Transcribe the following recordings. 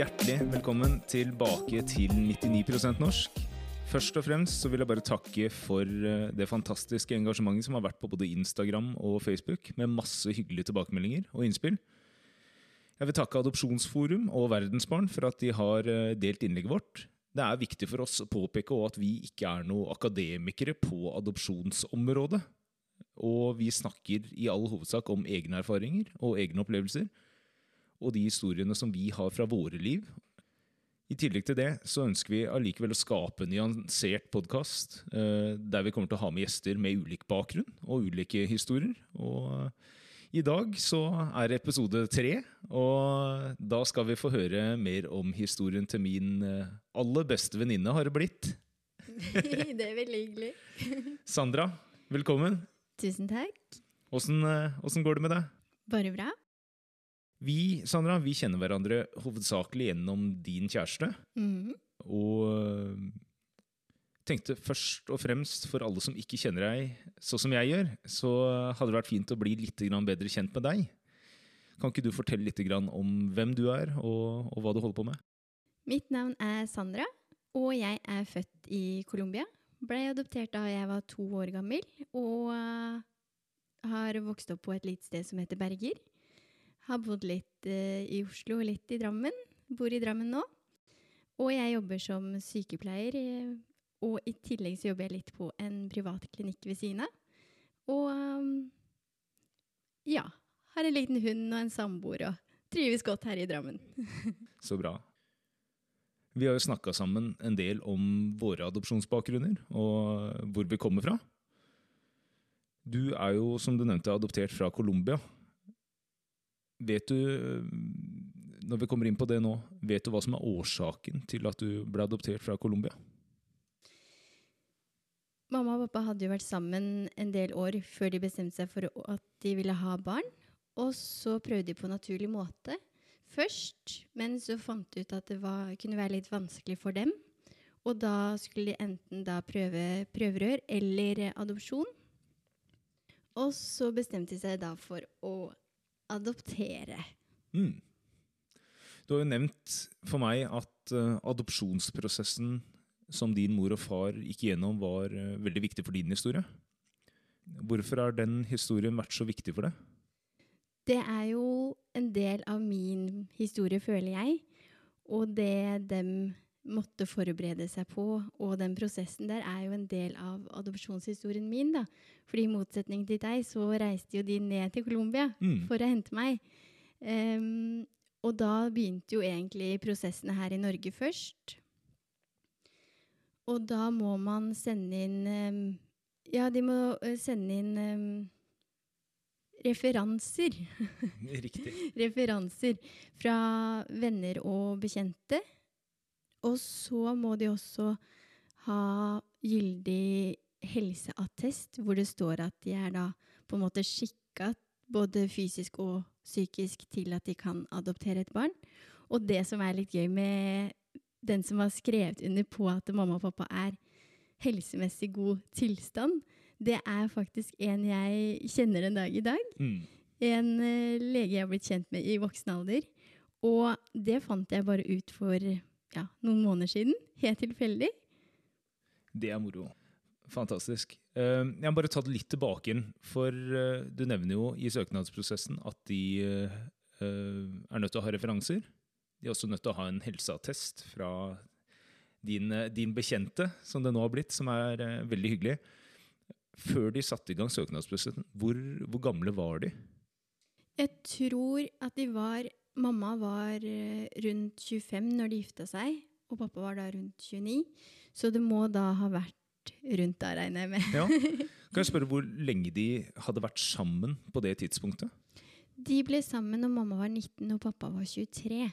Hjertelig velkommen tilbake til 99% norsk. Først og fremst så vil jeg bare takke for eh, det fantastiske engasjementet som har vært på både Instagram og Facebook, med masse hyggelige tilbakemeldinger og innspill. Jeg vil takke Adopsjonsforum og Verdensbarn for at de har eh, delt innlegget vårt. Det er viktig for oss å påpeke at vi ikke er noen akademikere på adopsjonsområdet. Og vi snakker i all hovedsak om egne erfaringer og egne opplevelser. Og de historiene som vi har fra våre liv. I tillegg til det så ønsker vi allikevel å skape en nyansert podkast der vi kommer til å ha med gjester med ulik bakgrunn og ulike historier. Og i dag så er det episode tre, og da skal vi få høre mer om historien til min eh, aller beste venninne, har det blitt. det er veldig hyggelig. Sandra, velkommen. Tusen takk. Åssen eh, går det med deg? Bare bra. Vi Sandra, vi kjenner hverandre hovedsakelig gjennom din kjæreste. Mm. Og eh, tenkte først og fremst for alle som ikke kjenner deg sånn som jeg gjør, så hadde det vært fint å bli litt bedre kjent med deg. Kan ikke du fortelle litt om hvem du er, og, og hva du holder på med? Mitt navn er Sandra, og jeg er født i Colombia. Blei adoptert da jeg var to år gammel, og uh, har vokst opp på et lite sted som heter Berger. Har bodd litt uh, i Oslo og litt i Drammen. Bor i Drammen nå. Og jeg jobber som sykepleier og i tillegg så jobber jeg litt på en privat klinikk ved siden av. Og ja. Har en liten hund og en samboer og trives godt her i Drammen. så bra. Vi har jo snakka sammen en del om våre adopsjonsbakgrunner og hvor vi kommer fra. Du er jo, som du nevnte, adoptert fra Colombia. Vet du, når vi kommer inn på det nå, vet du hva som er årsaken til at du ble adoptert fra Colombia? Mamma og pappa hadde jo vært sammen en del år før de bestemte seg for at de ville ha barn. Og så prøvde de på en naturlig måte først, men så fant de ut at det var, kunne være litt vanskelig for dem. Og da skulle de enten da prøve prøverør eller adopsjon. Og så bestemte de seg da for å adoptere. Mm. Du har jo nevnt for meg at uh, adopsjonsprosessen som din mor og far gikk igjennom, var eh, veldig viktig for din historie. Hvorfor har den historien vært så viktig for deg? Det er jo en del av min historie, føler jeg. Og det dem måtte forberede seg på, og den prosessen der, er jo en del av adopsjonshistorien min. da. Fordi i motsetning til deg, så reiste jo de ned til Colombia mm. for å hente meg. Um, og da begynte jo egentlig prosessene her i Norge først. Og da må man sende inn um, Ja, de må eh, sende inn um, referanser. Riktig. referanser fra venner og bekjente. Og så må de også ha gyldig helseattest, hvor det står at de er da på en måte skikka både fysisk og psykisk til at de kan adoptere et barn. Og det som er litt gøy med den som har skrevet under på at mamma og pappa er helsemessig god tilstand, det er faktisk en jeg kjenner en dag i dag. Mm. En uh, lege jeg har blitt kjent med i voksen alder. Og det fant jeg bare ut for ja, noen måneder siden. Helt tilfeldig. Det er moro. Fantastisk. Uh, jeg må bare ta det litt tilbake igjen. For uh, du nevner jo i søknadsprosessen at de er nødt til å ha referanser. De er også nødt til å ha en helseattest fra din, eh, din bekjente, som det nå har blitt, som er veldig hyggelig. Før de satte i gang søknadsprosessen, hvor, hvor, gamle var de? Jeg tror at de var Mamma var uh, rundt 25 når de gifta seg, og pappa var da rundt 29. Så det må da ha vært rundt da, regner jeg med. ja. Kan jeg spørre hvor lenge de hadde vært sammen på det tidspunktet? De ble sammen når mamma var 19 og pappa var 23.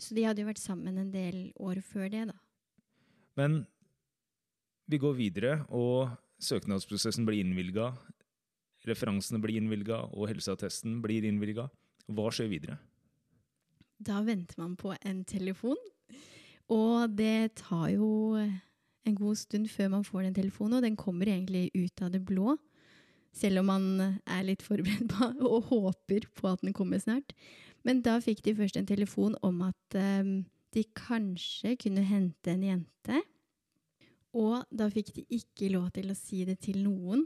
Så de hadde jo vært sammen en del år før det, da. Men vi går videre, og søknadsprosessen blir innvilga. Referansene blir innvilga, og helseattesten blir innvilga. Hva skjer videre? Da venter man på en telefon. Og det tar jo en god stund før man får den telefonen, og den kommer egentlig ut av det blå. Selv om man er litt forberedt på og håper på at den kommer snart. Men da fikk de først en telefon om at um, de kanskje kunne hente en jente. Og da fikk de ikke lov til å si det til noen.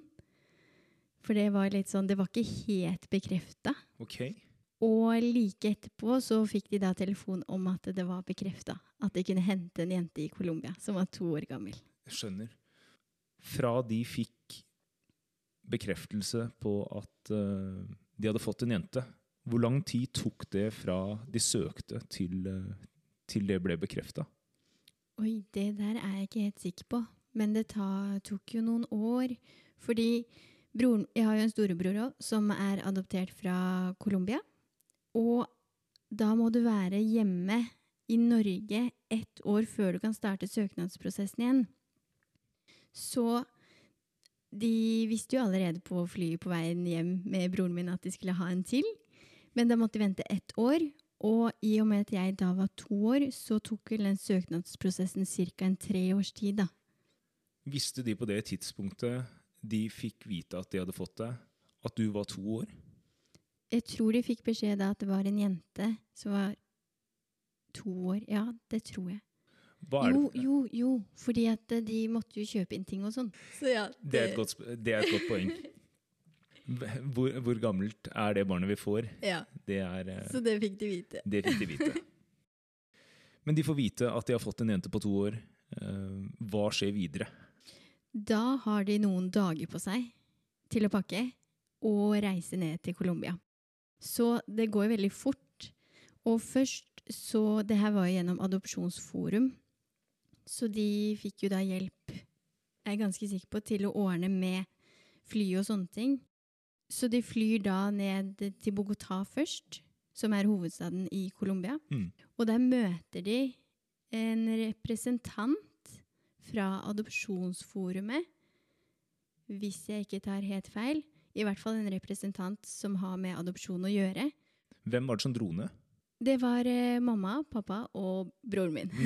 For det var litt sånn Det var ikke helt bekrefta. Ok. Og like etterpå så fikk de da telefon om at det var bekrefta. At de kunne hente en jente i Colombia som var to år gammel. Jeg skjønner. Fra de fikk bekreftelse på at uh, de hadde fått en jente, hvor lang tid tok det fra de søkte til, uh, til det ble bekrefta? Oi, det der er jeg ikke helt sikker på. Men det ta, tok jo noen år. Fordi broren, jeg har jo en storebror òg, som er adoptert fra Colombia. Og da må du være hjemme i Norge ett år før du kan starte søknadsprosessen igjen. Så de visste jo allerede på flyet på veien hjem med broren min at de skulle ha en til. Men da måtte de vente ett år. Og i og med at jeg da var to år, så tok vel den søknadsprosessen ca. en tre års tid, da. Visste de på det tidspunktet de fikk vite at de hadde fått det, at du var to år? Jeg tror de fikk beskjed da at det var en jente som var to år. Ja, det tror jeg. Er Jo, jo, jo. Fordi at eh, de måtte jo kjøpe inn ting og sånn. Så ja, Det er et godt, det er et godt poeng. Hvor, hvor gammelt er det barnet vi får? Ja, Det, er, eh, så det fikk de vite. det fikk de vite. Men de får vite at de har fått en jente på to år. Eh, Hva skjer videre? Da har de noen dager på seg til å pakke og reise ned til Colombia. Så det går veldig fort. Og først så Det her var jo gjennom Adopsjonsforum. Så de fikk jo da hjelp, jeg er ganske sikker på, til å ordne med fly og sånne ting. Så de flyr da ned til Bogotá først, som er hovedstaden i Colombia. Mm. Og der møter de en representant fra Adopsjonsforumet, hvis jeg ikke tar helt feil. I hvert fall en representant som har med adopsjon å gjøre. Hvem var det som dro ned? Det var eh, mamma, pappa og broren min.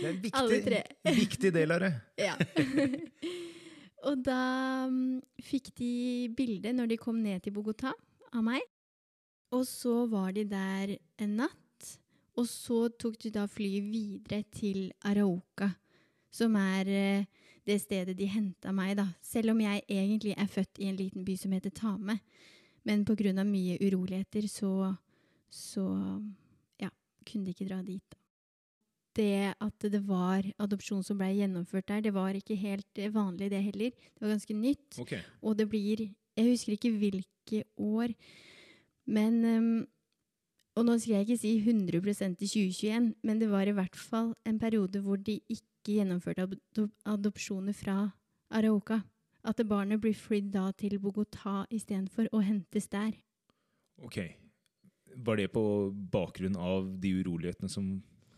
Det er en viktig, Alle tre. viktig del av det. ja. og da um, fikk de bilde når de kom ned til Bogotá av meg. Og så var de der en natt. Og så tok de da flyet videre til Arauca, som er eh, det stedet de henta meg, da. Selv om jeg egentlig er født i en liten by som heter Tame. Men av mye uroligheter så, så ja, kunne de ikke dra dit. da. Det at det var adopsjon som ble gjennomført der, det var ikke helt eh, vanlig det heller. Det var ganske nytt. Okay. Og det blir Jeg husker ikke hvilke år, men ehm, Og nå skal jeg ikke si 100% i 2021, men det var i hvert fall en periode hvor de ikke gjennomførte adopsjoner fra Arauca. At barnet blir flydd da til Bogotá istedenfor og hentes der. ok. Var det på bakgrunn av de urolighetene som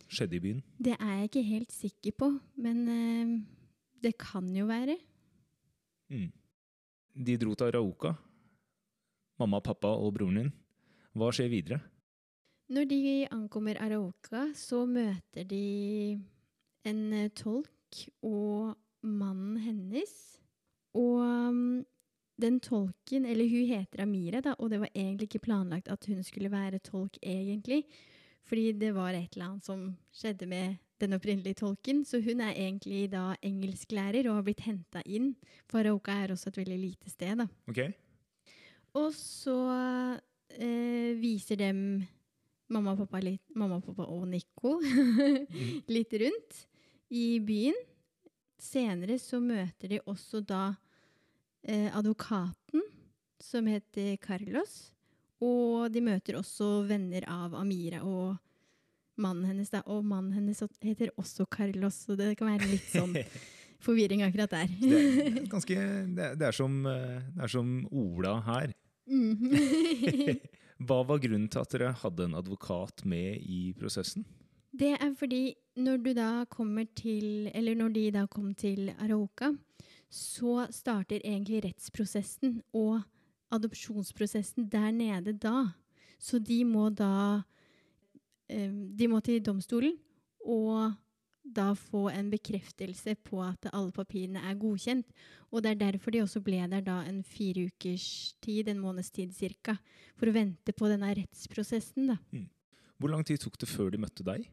skjedde i byen? Det er jeg ikke helt sikker på, men øh, det kan jo være. Mm. De dro til Arauca. Mamma, pappa og broren din. Hva skjer videre? Når de ankommer Arauca, så møter de en eh, tolk og mannen hennes. Og um, den tolken, eller hun heter Amira, da, og det var egentlig ikke planlagt at hun skulle være tolk egentlig, fordi det var et eller annet som skjedde med den opprinnelige tolken. Så hun er egentlig da engelsklærer og har blitt henta inn. For Arauca er også et veldig lite sted, da. Okay. Og så eh, viser dem mamma og, pappa litt, mamma og pappa og Nico litt rundt i byen. Senere så møter de også da eh, advokaten, som heter Carlos. Og de møter også venner av Amira og mannen hennes. Da. Og mannen hennes heter også Carlos, så det kan være litt sånn forvirring akkurat der. Det er, ganske, det er, som, eh, det er som Ola her. Mhm. Hva var grunnen til at dere hadde en advokat med i prosessen? Det er fordi når du da kommer til Eller når de da kom til Arauca, så starter egentlig rettsprosessen og adopsjonsprosessen der nede da. Så de må da eh, De må til domstolen og da få en bekreftelse på at alle papirene er godkjent. Og det er derfor de også ble der da en fire ukers tid, en måneds tid cirka, for å vente på denne rettsprosessen, da. Hvor lang tid tok det før de møtte deg?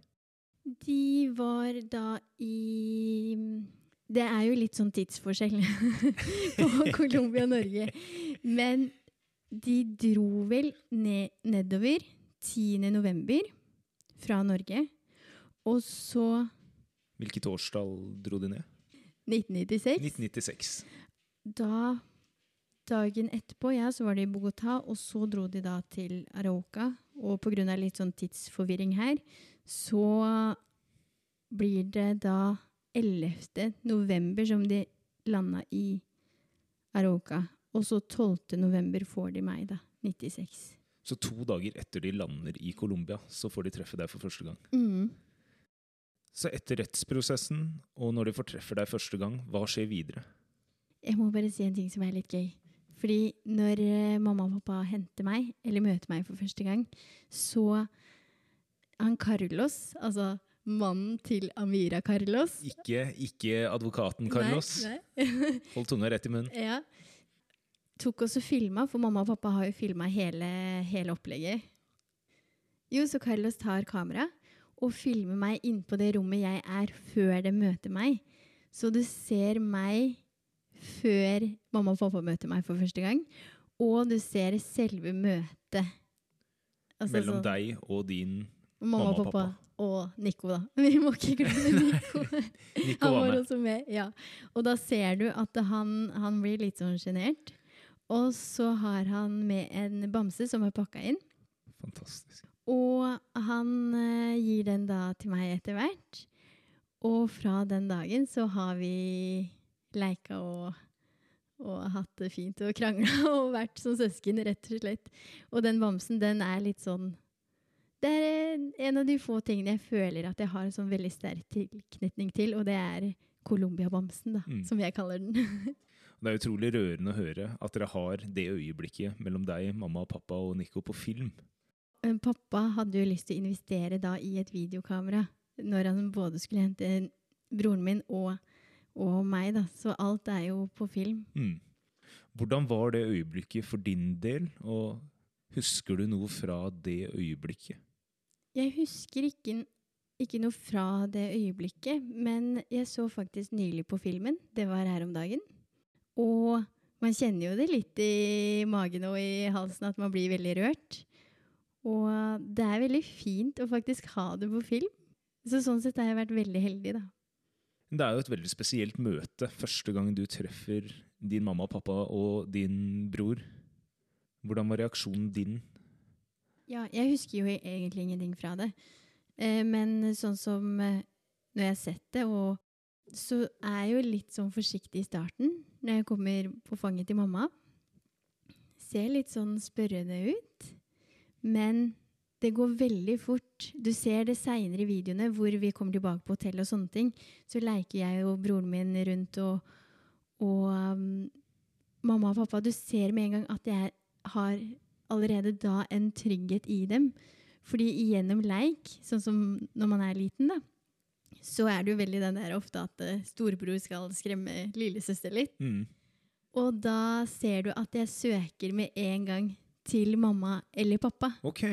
De var da i Det er jo litt sånn tidsforskjell på Colombia og Norge. Men de dro vel ned, nedover 10. november fra Norge. Og så Hvilket årstall dro de ned? 1996. 1996. Da Dagen etterpå ja, så var de i Bogotá, og så dro de da til Arauca. Og pga. litt sånn tidsforvirring her, så blir det da 11. november som de landa i Arauca. Og så 12. november får de meg, da. 96. Så to dager etter de lander i Colombia, så får de treffe deg for første gang. Mm. Så etter rettsprosessen, og når de fortreffer deg første gang, hva skjer videre? Jeg må bare si en ting som er litt gøy. Fordi når eh, mamma og pappa henter meg, eller møter meg for første gang, så han Carlos, altså mannen til Amira Carlos Ikke, ikke advokaten Carlos. Nei, nei. Hold tunga rett i munnen. ja. Tok også filma, for mamma og pappa har jo filma hele, hele opplegget. Jo, så Carlos tar kamera og filmer meg inn på det rommet jeg er før det møter meg. Så du ser meg før mamma og pappa møter meg for første gang, og du ser selve møtet. Altså Mellom så, deg og din Mamma og pappa og Nico, da. Vi må ikke glemme Nico. Nico Han var var med. også med, ja. Og da ser du at han, han blir litt sånn sjenert. Og så har han med en bamse som er pakka inn. Fantastisk. Og han eh, gir den da til meg etter hvert. Og fra den dagen så har vi leika og, og hatt det fint og krangla og vært som søsken, rett og slett. Og den bamsen, den er litt sånn Det er en av de få tingene jeg føler at jeg har en sånn veldig sterk tilknytning til, og det er Colombia-bamsen, da, Mm. som jeg kaller den. Det er utrolig rørende å høre at dere har det øyeblikket mellom deg, mamma og pappa og Nico på film. Men Pappa hadde jo lyst til å investere da i et videokamera når han både skulle hente broren min og, og meg, da. Så alt er jo på film. Mm. Hvordan var det øyeblikket for din del, og husker du noe fra det øyeblikket? Jeg husker ikke, ikke noe fra det øyeblikket, men jeg så faktisk nylig på filmen. Det var her om dagen. Og man kjenner jo det litt i magen og i halsen at man blir veldig rørt. Og det er veldig fint å faktisk ha det på film. Så sånn sett har jeg vært veldig heldig, da. Det er jo et veldig spesielt møte første gang du treffer din mamma og pappa og din bror. Hvordan var reaksjonen din? Ja, jeg husker jo egentlig ingenting fra det. Eh, men sånn som eh, når jeg har sett det, og så er jeg jo litt sånn forsiktig i starten når jeg kommer på fanget til mamma. Ser litt sånn spørrende ut. Men det går veldig fort. Du ser det seinere i videoene hvor vi kommer tilbake på hotell og sånne ting. Så leker jeg og broren min rundt og, og um, mamma og pappa. Du ser med en gang at jeg har allerede da en trygghet i dem. Fordi gjennom leik, sånn som når man er liten, da, så er det jo veldig den der ofte at eh, storebror skal skremme lillesøster litt. Mm. Og da ser du at jeg søker med en gang til mamma eller pappa. Ok.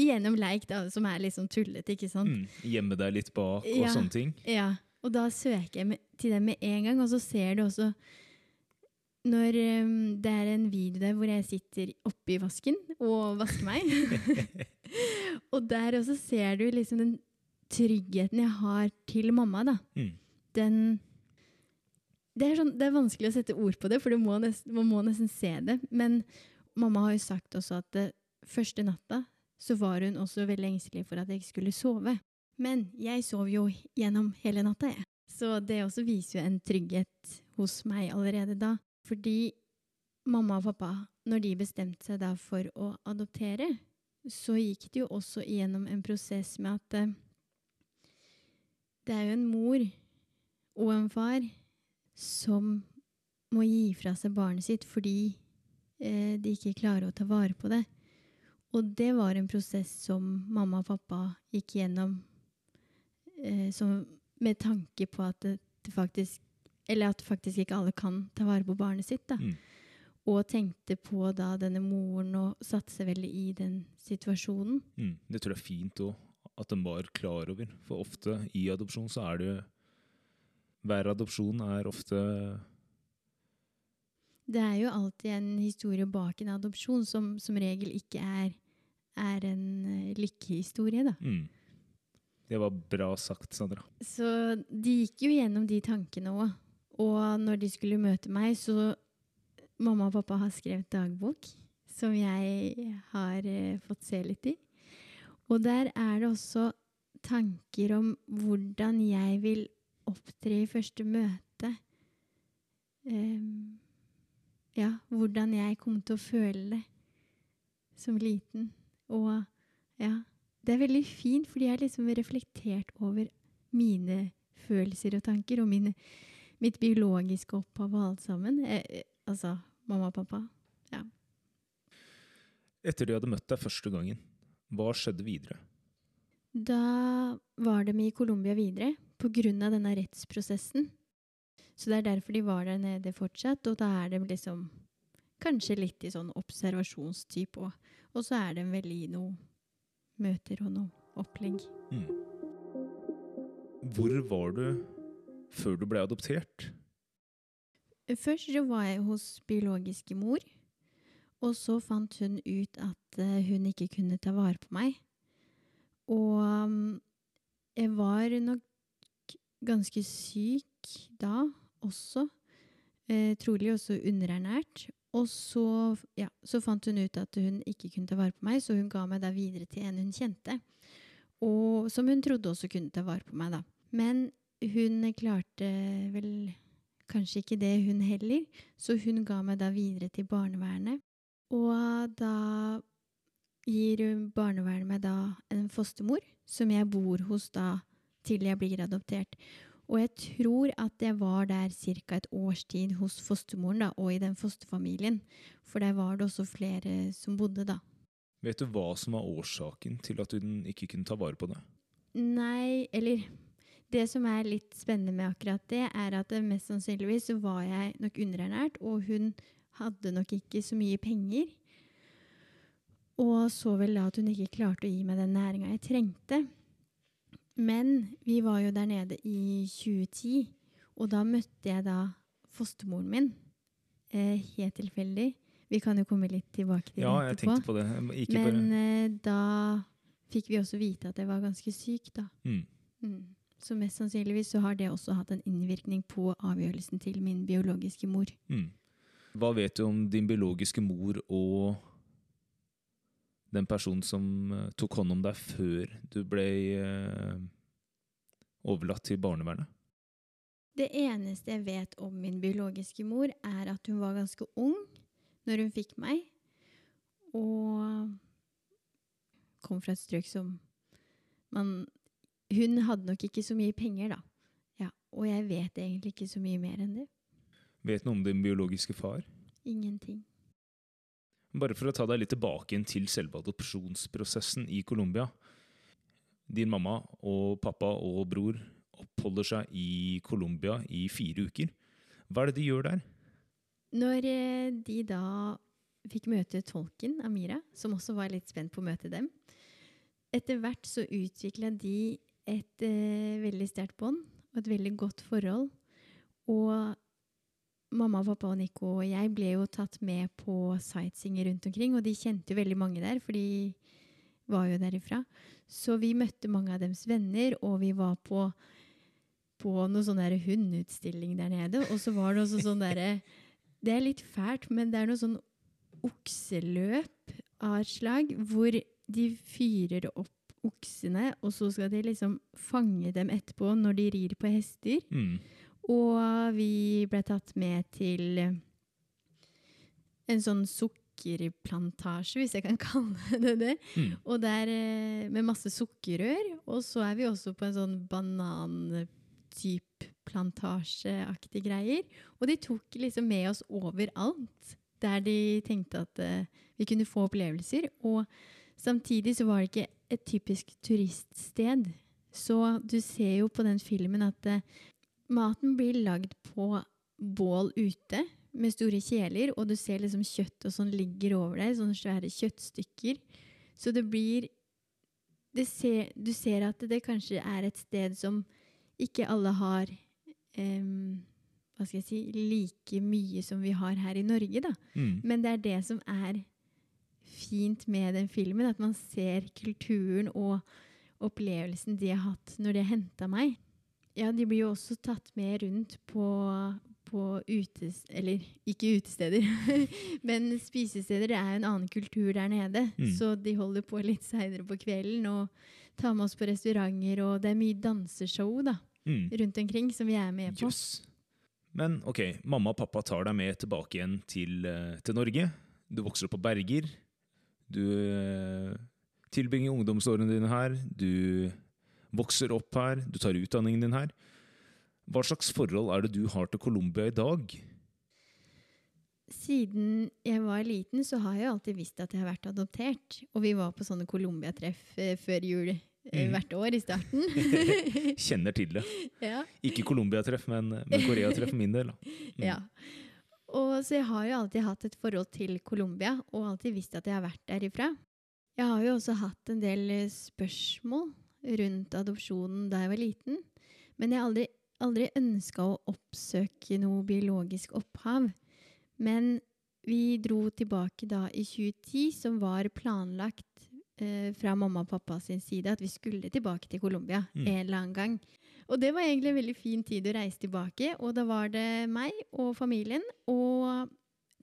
Gjennom leik, da, som er litt sånn tullete, ikke sant? Mm. Gjemme deg litt bak og Ja. sånne ting. Ja, og da søker jeg med, til dem med en gang, og så ser du også når um, det er en video der hvor jeg sitter oppi vasken og vasker meg. og der også ser du liksom den tryggheten jeg har til mamma, da. Mm. Den det er, sånn, det er vanskelig å sette ord på det, for du må nesten, man må nesten se det. Men mamma har jo sagt også at det, første natta så var hun også veldig engstelig for at jeg skulle sove. Men jeg sov jo gjennom hele natta, jeg. Så det også viser jo en trygghet hos meg allerede da. Fordi mamma og pappa, når de bestemte seg da for å adoptere, så gikk det jo også igjennom en prosess med at eh, det er jo en mor og en far som må gi fra seg barnet sitt fordi eh, de ikke klarer å ta vare på det. Og det var en prosess som mamma og pappa gikk gjennom, eh, som med tanke på at det, faktisk Eller at faktisk ikke alle kan ta vare på barnet sitt. da. Mm. Og tenkte på da denne moren og satse veldig i den situasjonen. Mm. Det tror jeg er fint òg, at de var klar over. For ofte i adopsjon så er det Hver adopsjon er ofte Det er jo alltid en historie bak en adopsjon som som regel ikke er, er en eh, lykkehistorie, da. mm. Det var bra sagt, Sandra. Så de gikk jo gjennom de tankene òg. Og når de skulle møte meg, så Mamma og pappa har skrevet dagbok, som jeg har eh, fått se litt i. Og der er det også tanker om hvordan jeg vil opptre i første møte. Em, ja, hvordan jeg kom til å føle det som liten. Og ja, det er veldig fint, fordi jeg har liksom reflektert over mine følelser og tanker, og mine, mitt biologiske opphav og alt sammen. Eh, eh, altså mamma og pappa. Etter de hadde møtt deg første gangen, hva skjedde videre? Da var de i Colombia videre av denne rettsprosessen. Så det er derfor de var der nede fortsatt, og da er de liksom kanskje litt i sånn observasjonstype òg. Og så er de vel i noen møter og noe opplegg. Mm. Hvor var du før du ble adoptert? Først så var jeg hos biologiske mor, og så fant hun ut at eh, hun ikke kunne ta vare på meg. Og mm, jeg var nok ganske syk da også, eh, trolig også underernært. Og så, ja, så fant hun ut at hun ikke kunne ta vare på meg, så hun ga meg da videre til en hun kjente. Og som hun trodde også kunne ta vare på meg, da. Men hun klarte vel kanskje ikke det, hun heller, så hun ga meg da videre til barnevernet. Og da gir barnevernet meg da en fostermor, som jeg bor hos da til jeg blir adoptert. Og jeg tror at jeg var der ca. et års tid hos fostermoren da, og i den fosterfamilien. For der var det også flere som bodde, da. Vet du hva som var årsaken til at hun ikke kunne ta vare på det? Nei, eller Det som er litt spennende med akkurat det, er at mest sannsynligvis så var jeg nok underernært, og hun hadde nok ikke så mye penger. Og så vel da at hun ikke klarte å gi meg den næringa jeg trengte. Men vi var jo der nede i 2010, og da møtte jeg da fostermoren min. Eh, helt tilfeldig. Vi kan jo komme litt tilbake til Ja, det jeg etterpå. tenkte på det. Ikke Men eh, da fikk vi også vite at jeg var ganske syk, da. mm. Mm. Så mest sannsynligvis så har det også hatt en innvirkning på avgjørelsen til min biologiske mor. Mm. Hva vet du om din biologiske mor og den personen som eh, tok hånd om deg før du ble eh, overlatt til barnevernet? Det eneste jeg vet om min biologiske mor, er at hun var ganske ung når hun fikk meg, og kom fra et strøk som man Hun hadde nok ikke så mye penger, da. Ja, og jeg vet egentlig ikke så mye mer enn det. Vet noe om din biologiske far? Ingenting. Bare for å ta deg litt tilbake inn til selve adopsjonsprosessen i Colombia. Din mamma og pappa og bror oppholder seg i Colombia i fire uker. Hva er det de gjør der? Når eh, de da fikk møte tolken, Amira, som også var litt spent på å møte dem Etter hvert så utvikla de et eh, veldig sterkt bånd og et veldig godt forhold. Og mamma, pappa og Nico og jeg ble jo tatt med på sightseeing rundt omkring, og de kjente jo veldig mange der, for de var jo derifra. Så vi møtte mange av deres venner, og vi var på på noe sånn der hundeutstilling der nede. Og så var det også sånn derre Det er litt fælt, men det er noe sånn okseløp av et slag, hvor de fyrer opp oksene, og så skal de liksom fange dem etterpå når de rir på hester. Mm. Og vi ble tatt med til en sånn sukkerplantasje, hvis jeg kan kalle det det. Mm. Og der eh, med masse sukkerrør. Og så er vi også på en sånn banantype plantasjeaktig greier. Og de tok liksom med oss overalt. Der de tenkte at uh, vi kunne få opplevelser. Og samtidig så var det ikke et typisk turiststed. Så du ser jo på den filmen at eh, maten blir lagd på bål ute med store kjeler, og du ser liksom kjøtt og sånn ligger over deg, sånne svære kjøttstykker. Så det blir det ser, Du ser at det kanskje er et sted som ikke alle har um, Hva skal jeg si like mye som vi har her i Norge, da. Mm. Men det er det som er fint med den filmen, at man ser kulturen og opplevelsen de har hatt når de har henta meg. Ja, de blir jo også tatt med rundt på, på utes... Eller ikke utesteder, men spisesteder. Det er jo en annen kultur der nede. Mm. Så de holder på litt seinere på kvelden og tar med oss på restauranter, og det er mye danseshow da, Mm. rundt omkring som vi er med på. Yes. Men ok, mamma og pappa tar deg med tilbake igjen til, eh, til Norge. Du vokser opp på Berger. Du eh, tilbringer ungdomsårene dine her. Du vokser opp her. Du tar utdanningen din her. Hva slags forhold er det du har til Colombia i dag? Siden jeg var liten, så har jeg alltid visst at jeg har vært adoptert. Og vi var på sånne Colombia-treff eh, før jul eh, Mhm. hvert år i starten. Kjenner til det. ja. Ikke Colombia-treff, men, men Korea-treff for min del. Mm. ja. Og så jeg har jo alltid hatt et forhold til Colombia, og alltid visst at jeg har vært derifra. Jeg har jo også hatt en del eh, spørsmål rundt adopsjonen da jeg var liten. Men jeg har aldri, aldri ønska å oppsøke noe biologisk opphav. Men vi dro tilbake da i 2010, som var planlagt eh, fra mamma og pappa sin side, at vi skulle tilbake til Colombia Mm. en eller annen gang. Og det var egentlig en veldig fin tid å reise tilbake. Og da var det meg og familien og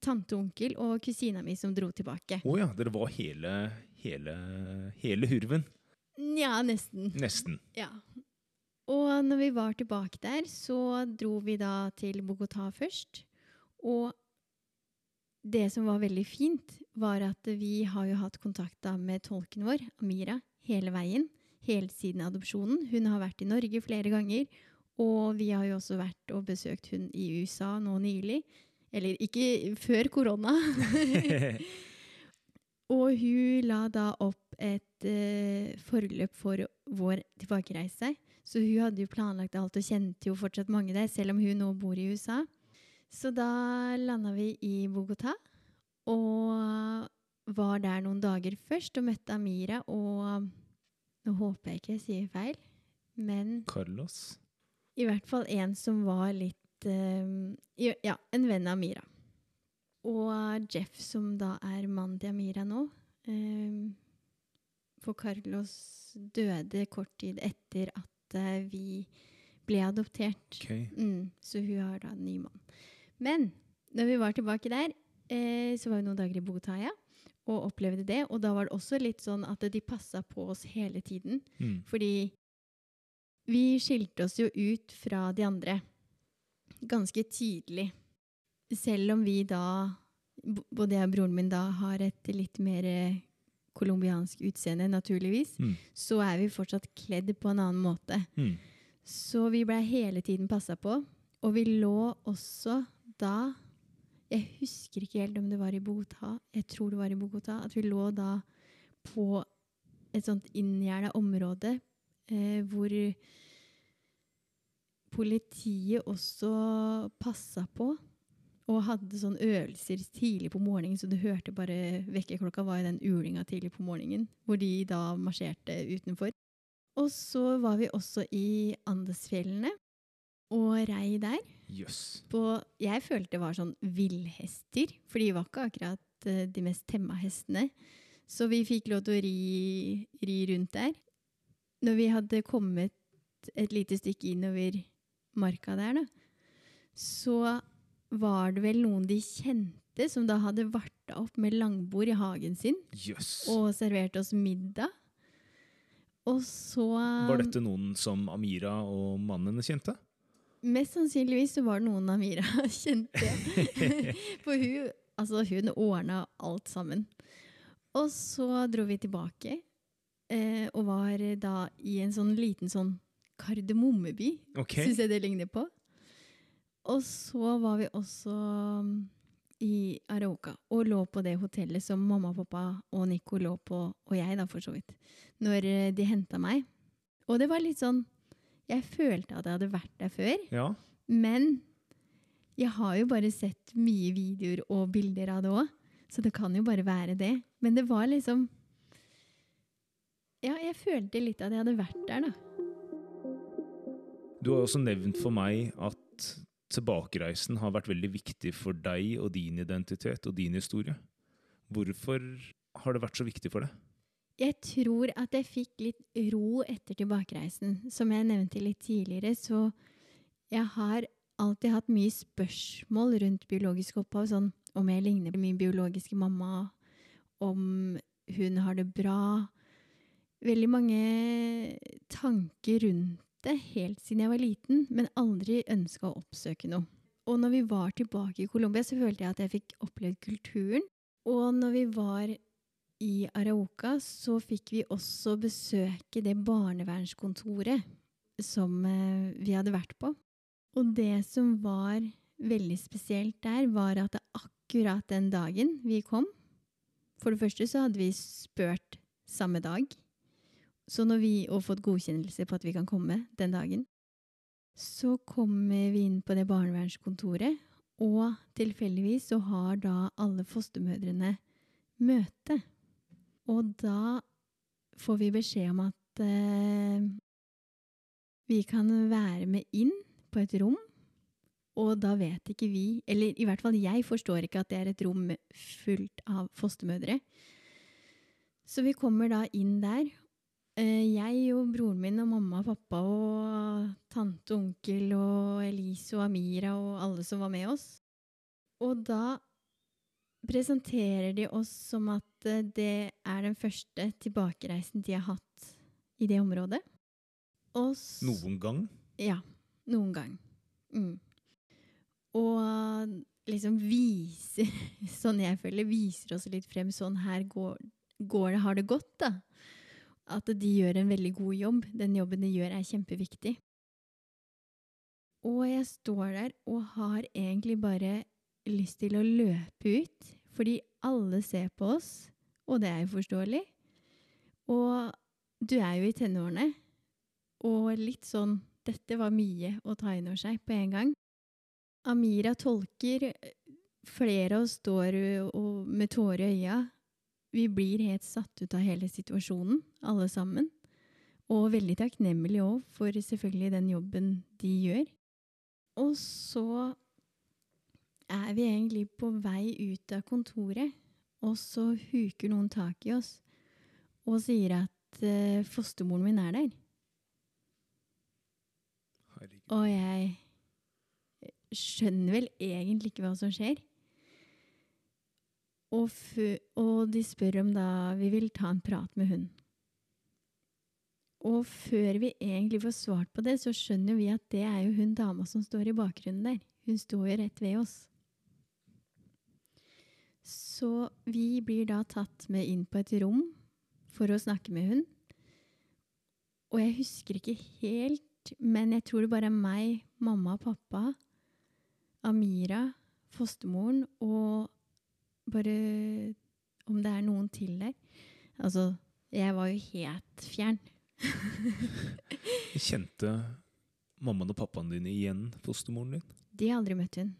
tante, onkel og kusina mi som dro tilbake. Å ja, dere var hele, hele, hele hurven. Nja, nesten. Nesten. Ja. Og når vi var tilbake der, så dro vi da til Bogotá først. Og det som var veldig fint, var at vi har jo hatt kontakt med tolken vår, Amira, hele veien. Helt siden adopsjonen. Hun har vært i Norge flere ganger. Og vi har jo også vært og besøkt hun i USA nå nylig. Eller ikke før korona. Og hun la da opp et eh, forløp for vår tilbakereise. Så hun hadde jo planlagt alt og kjente jo fortsatt mange der, selv om hun nå bor i USA. Så da landa vi i Bogotá og var der noen dager først og møtte Amira og Nå håper jeg ikke jeg sier feil, men Carlos. i hvert fall en som var litt eh, Ja, en venn av Amira. Og Jeff, som da er mannen til Amira nå. eh, for Carlos døde kort tid etter at eh, vi ble adoptert. Okay. Mm, så hun har da en ny mann. Men når vi var tilbake der, eh, så var vi noen dager i Bogotá, ja, og opplevde det. Og da var det også litt sånn at de passa på oss hele tiden. Mm. Fordi vi skilte oss jo ut fra de andre ganske tidlig. Selv om vi da, både jeg og broren min da, har et litt mer colombiansk utseende, naturligvis, Mm. så er vi fortsatt kledd på en annen måte. Mm. Så vi blei hele tiden passa på. Og vi lå også da Jeg husker ikke helt om det var i Bogotá. Jeg tror det var i Bogotá. At vi lå da på et sånt inngjerda område eh, hvor politiet også passa på. Og hadde sånn øvelser tidlig på morgenen, så du hørte bare Vekkerklokka var i den ulinga tidlig på morgenen, hvor de da marsjerte utenfor. Og så var vi også i Andesfjellene og rei der. Yes. På, jeg følte det var sånn villhester, for de var ikke akkurat eh, de mest temma hestene. Så vi fikk lov til å ri, ri rundt der. Når vi hadde kommet et lite stykke innover marka der, da, så var det vel noen de kjente som da hadde varta opp med langbord i hagen sin yes. og servert oss middag. Og så Var dette noen som Amira og mannen kjente? Mest sannsynligvis så var det noen Amira kjente. For hun, altså hun ordna alt sammen. Og så dro vi tilbake, eh, og var da i en sånn liten sånn kardemommeby, Okay. syns jeg det ligner på. Og så var vi også um, i Arauca og lå på det hotellet som mamma og pappa og Nico lå på, og jeg da for så vidt, når eh, de henta meg. Og det var litt sånn Jeg følte at jeg hadde vært der før, Ja. men jeg har jo bare sett mye videoer og bilder av det òg, så det kan jo bare være det. Men det var liksom Ja, jeg følte litt at jeg hadde vært der, da. Du har også nevnt for meg at tilbakereisen har vært veldig viktig for deg og din identitet og din historie. Hvorfor har det vært så viktig for deg? Jeg tror at jeg fikk litt ro etter tilbakereisen. Som jeg nevnte litt tidligere, så jeg har alltid hatt mye spørsmål rundt biologisk opphav, sånn om jeg ligner på min biologiske mamma, om hun har det bra. Veldig mange tanker rundt det helt siden jeg var liten, men aldri ønska å oppsøke noe. Og når vi var tilbake i Colombia, så følte jeg at jeg fikk opplevd kulturen. Og når vi var i Arauca, så fikk vi også besøke det barnevernskontoret som eh, vi hadde vært på. Og det som var veldig spesielt der, var at akkurat den dagen vi kom For det første så hadde vi spurt samme dag. Så når vi har fått godkjennelse på at vi kan komme den dagen, så kommer vi inn på det barnevernskontoret, og tilfeldigvis så har da alle fostermødrene møte. Og da får vi beskjed om at eh, vi kan være med inn på et rom, og da vet ikke vi, eller i hvert fall jeg forstår ikke at det er et rom fullt av fostermødre. Så vi kommer da inn der. Eh, Jeg og broren min og mamma og pappa og tante og onkel og Elise og Amira og alle som var med oss. Og da presenterer de oss som at eh, det er den første tilbakereisen de har hatt i det området. Oss, Noen gang? ja, noen gang. Mm. Og liksom viser, sånn jeg føler, viser oss litt frem sånn her går, går det, har det gått, da. At de gjør en veldig god jobb. Den jobben de gjør er kjempeviktig. Og jeg står der og har egentlig bare lyst til å løpe ut, fordi alle ser på oss, og det er jo forståelig. Og du er jo i tenårene, og litt sånn dette var mye å ta inn over seg på en gang. Amira tolker, flere av oss står med tårer i øya. Vi blir helt satt ut av hele situasjonen, alle sammen. Og veldig takknemlig òg for selvfølgelig den jobben de gjør. Og så er vi egentlig på vei ut av kontoret, og så huker noen tak i oss og sier at eh, fostermoren min er der. Herregud. Og jeg skjønner vel egentlig ikke hva som skjer. Og, og de spør om da vi vil ta en prat med hun. Og før vi egentlig får svart på det, så skjønner vi at det er jo hun dama som står i bakgrunnen der. Hun står jo rett ved oss. Så vi blir da tatt med inn på et rom for å snakke med hun. Og jeg husker ikke helt, men jeg tror det bare er meg, mamma og pappa, Amira, fostermoren og bare om det er noen til der. Altså, jeg var jo helt fjern. Kjente mammaen og pappaen dine igjen fostermoren din? De har aldri møtt hun.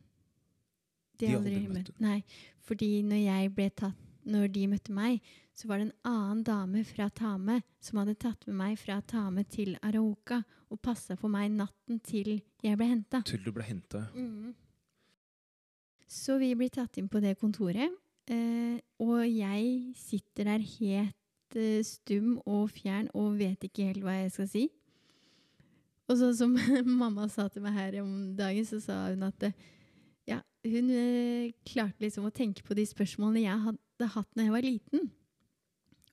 De har aldri møtt Nei, fordi når jeg ble tatt når de møtte meg, så var det en annen dame fra Tame som hadde tatt med meg fra Tame til Arauca og passa på meg natten til jeg ble henta. Til du ble henta? Så vi blir tatt inn på det kontoret, eh, og jeg sitter der helt eh, stum og fjern og vet ikke helt hva jeg skal si. Og sånn som mamma sa til meg her om dagen, så sa hun at ja, hun eh, klarte liksom å tenke på de spørsmålene jeg hadde hatt når jeg var liten.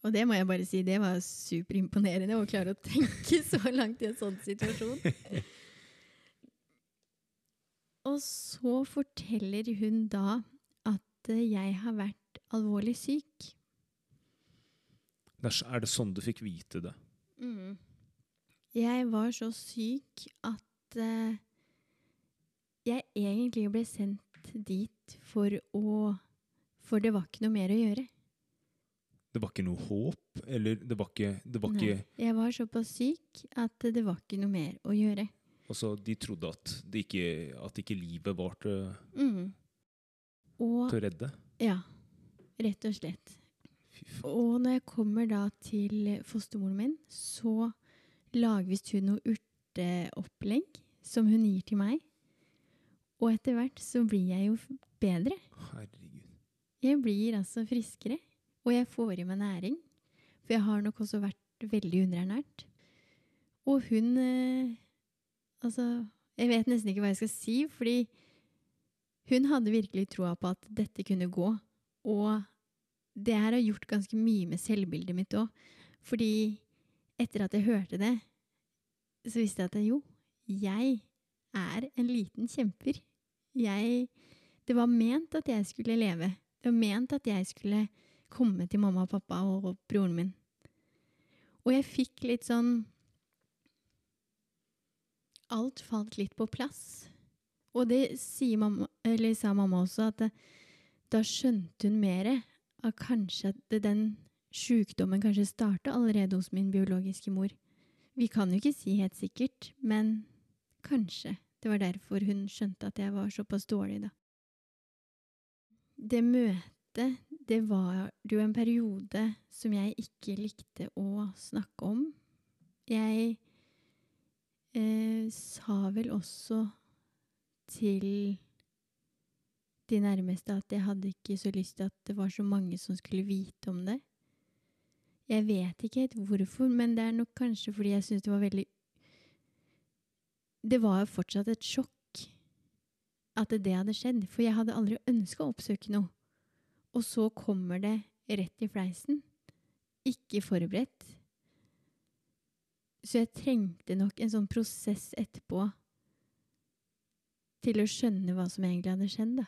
Og det må jeg bare si, det var superimponerende å klare å tenke så langt i en sånn situasjon. Og så forteller hun da at eh, jeg har vært alvorlig syk. Er Er det sånn du fikk vite det? Jeg var så syk at uh, jeg egentlig ble sendt dit for å For det var ikke noe mer å gjøre. Det var ikke noe håp? Eller det var ikke, det var Nei. ikke Jeg var såpass syk at det var ikke noe mer å gjøre. Altså, de trodde at, det ikke, at ikke livet var til, Mm. Og til å redde? ja, rett og slett. Og når jeg kommer da til fostermoren min, så lager hun noe urteopplegg som hun gir til meg. Og etter hvert så blir jeg jo bedre. Herregud. Jeg blir altså friskere, og jeg får i meg næring. For jeg har nok også vært veldig underernært. Og hun eh, Altså, jeg vet nesten ikke hva jeg skal si, fordi hun hadde virkelig troa på at dette kunne gå. Og det her har gjort ganske mye med selvbildet mitt òg. Fordi etter at jeg hørte det, så visste jeg at jo, jeg er en liten kjemper. Jeg Det var ment at jeg skulle leve. Det var ment at jeg skulle komme til mamma og pappa og broren min. Og jeg fikk litt sånn Alt falt litt på plass. Og det mamma, sa mamma også, at det, da skjønte hun mer at kanskje at det, den sjukdommen kanskje starta allerede hos min biologiske mor. Vi kan jo ikke si helt sikkert, men kanskje. Det var derfor hun skjønte at jeg var såpass dårlig, da. Det møtet, det var jo en periode som jeg ikke likte å snakke om. Jeg eh, sa vel også til de nærmeste at jeg hadde ikke så lyst til at det var så mange som skulle vite om det. Jeg vet ikke helt hvorfor, men det er nok kanskje fordi jeg syntes det var veldig Det var jo fortsatt et sjokk at det hadde skjedd, for jeg hadde aldri ønska å oppsøke noe. Og så kommer det rett i fleisen. Ikke forberedt. Så jeg trengte nok en sånn prosess etterpå til å skjønne hva som egentlig hadde skjedd, da.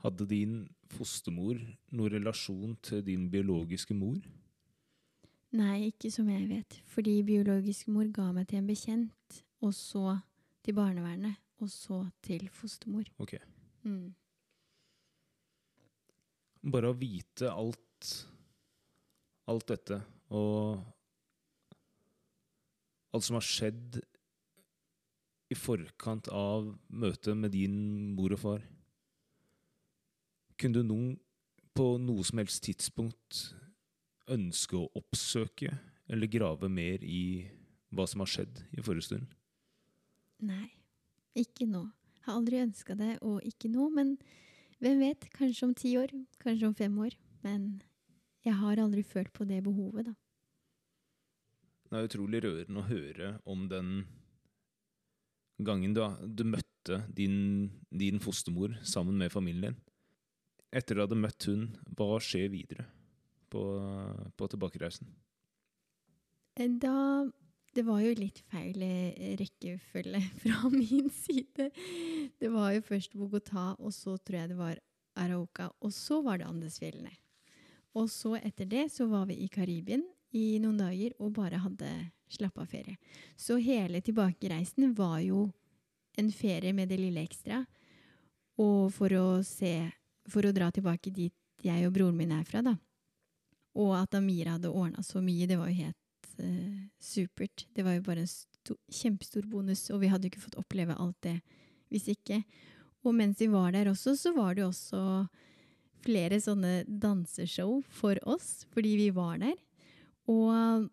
Hadde din fostermor noen relasjon til din biologiske mor? Nei, ikke som jeg vet. Fordi biologisk mor ga meg til en bekjent, og så til barnevernet, og så til fostermor. Ok. Mm. Bare å vite alt Alt dette, og alt som har skjedd i forkant av møtet med din mor og far. Kunne du noen, på noe som helst tidspunkt ønske å oppsøke eller grave mer i hva som har skjedd i forrige stund? Nei, ikke nå. Har aldri ønska det, og ikke nå. Men hvem vet? Kanskje om ti år, kanskje om fem år. Men jeg har aldri følt på det behovet, da. Det er utrolig rørende å høre om den gangen du, du møtte din, din fostermor sammen med familien din. Etter du hadde møtt hun, hva skjer videre på, på tilbakereisen? Eh, Da Det var jo litt feil eh, rekkefølge fra min side. Det var jo først Bogotá, og så tror jeg det var Arauca, og så var det Andesfjellene. Og så etter det så var vi i Karibien i noen dager og bare hadde slappa ferie. Så hele tilbakereisen var jo en ferie med det lille ekstra. Og for å se For å dra tilbake dit jeg og broren min er fra, da. Og at Amira hadde ordna så mye, det var jo helt uh, supert. Det var jo bare en sto kjempestor bonus, og vi hadde jo ikke fått oppleve alt det hvis ikke. Og mens vi var der også, så var det jo også flere sånne danseshow for oss, fordi vi var der. Og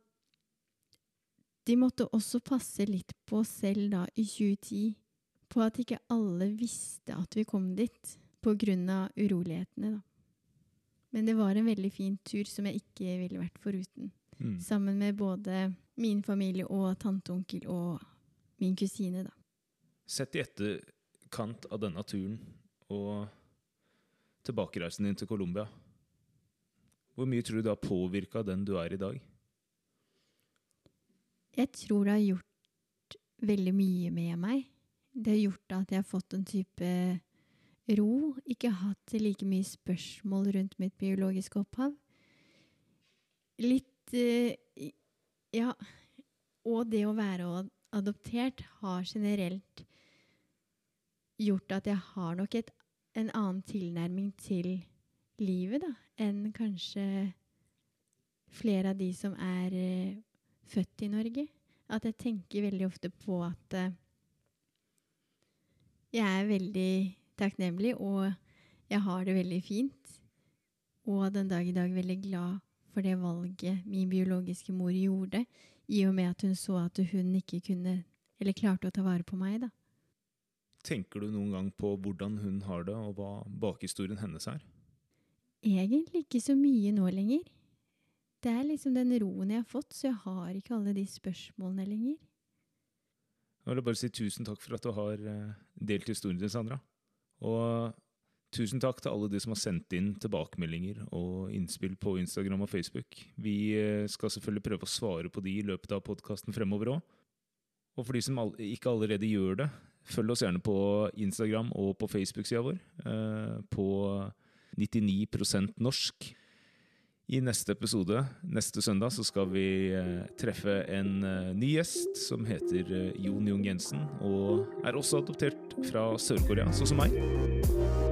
de måtte også passe litt på oss selv da, i 2010, på at ikke alle visste at vi kom dit, på grunn av urolighetene, da. Men det var en veldig fin tur som jeg ikke ville vært foruten. Mm. Sammen med både min familie og tanteonkel og og min kusine, da. Sett i etterkant av denne turen og tilbakereisen din til Colombia, hvor mye tror du det har påvirka den du er i dag? Jeg tror det har gjort veldig mye med meg. Det har gjort at jeg har fått en type ro. Ikke hatt like mye spørsmål rundt mitt biologiske opphav. Litt eh, Ja. Og det å være adoptert har generelt gjort at jeg har nok et, en annen tilnærming til livet, da, enn kanskje flere av de som er uh, født i Norge. At jeg tenker veldig ofte på at uh, jeg er veldig takknemlig, og jeg har det veldig fint. Og den dag i dag veldig glad for det valget min biologiske mor gjorde, i og med at hun så at hun ikke kunne, eller klarte å ta vare på meg, da. Tenker du noen gang på hvordan hun har det, og hva bakhistorien hennes er? Egentlig ikke så mye nå lenger. Det er liksom den roen jeg har fått, så jeg har ikke alle de spørsmålene lenger. Jeg vil bare si tusen takk for at du har eh, delt historien din, Sandra. Og tusen takk til alle de som har sendt inn tilbakemeldinger og innspill på Instagram og Facebook. Vi eh, skal selvfølgelig prøve å svare på de i løpet av podkasten fremover òg. Og for de som ikke allerede gjør det, følg oss gjerne på Instagram og på Facebook-sida vår. Eh, på 99% norsk. I neste episode, neste søndag, så skal vi eh, treffe en eh, ny gjest som heter eh, Jon Jung Jensen, og er også adoptert fra Sør-Korea, sånn som meg.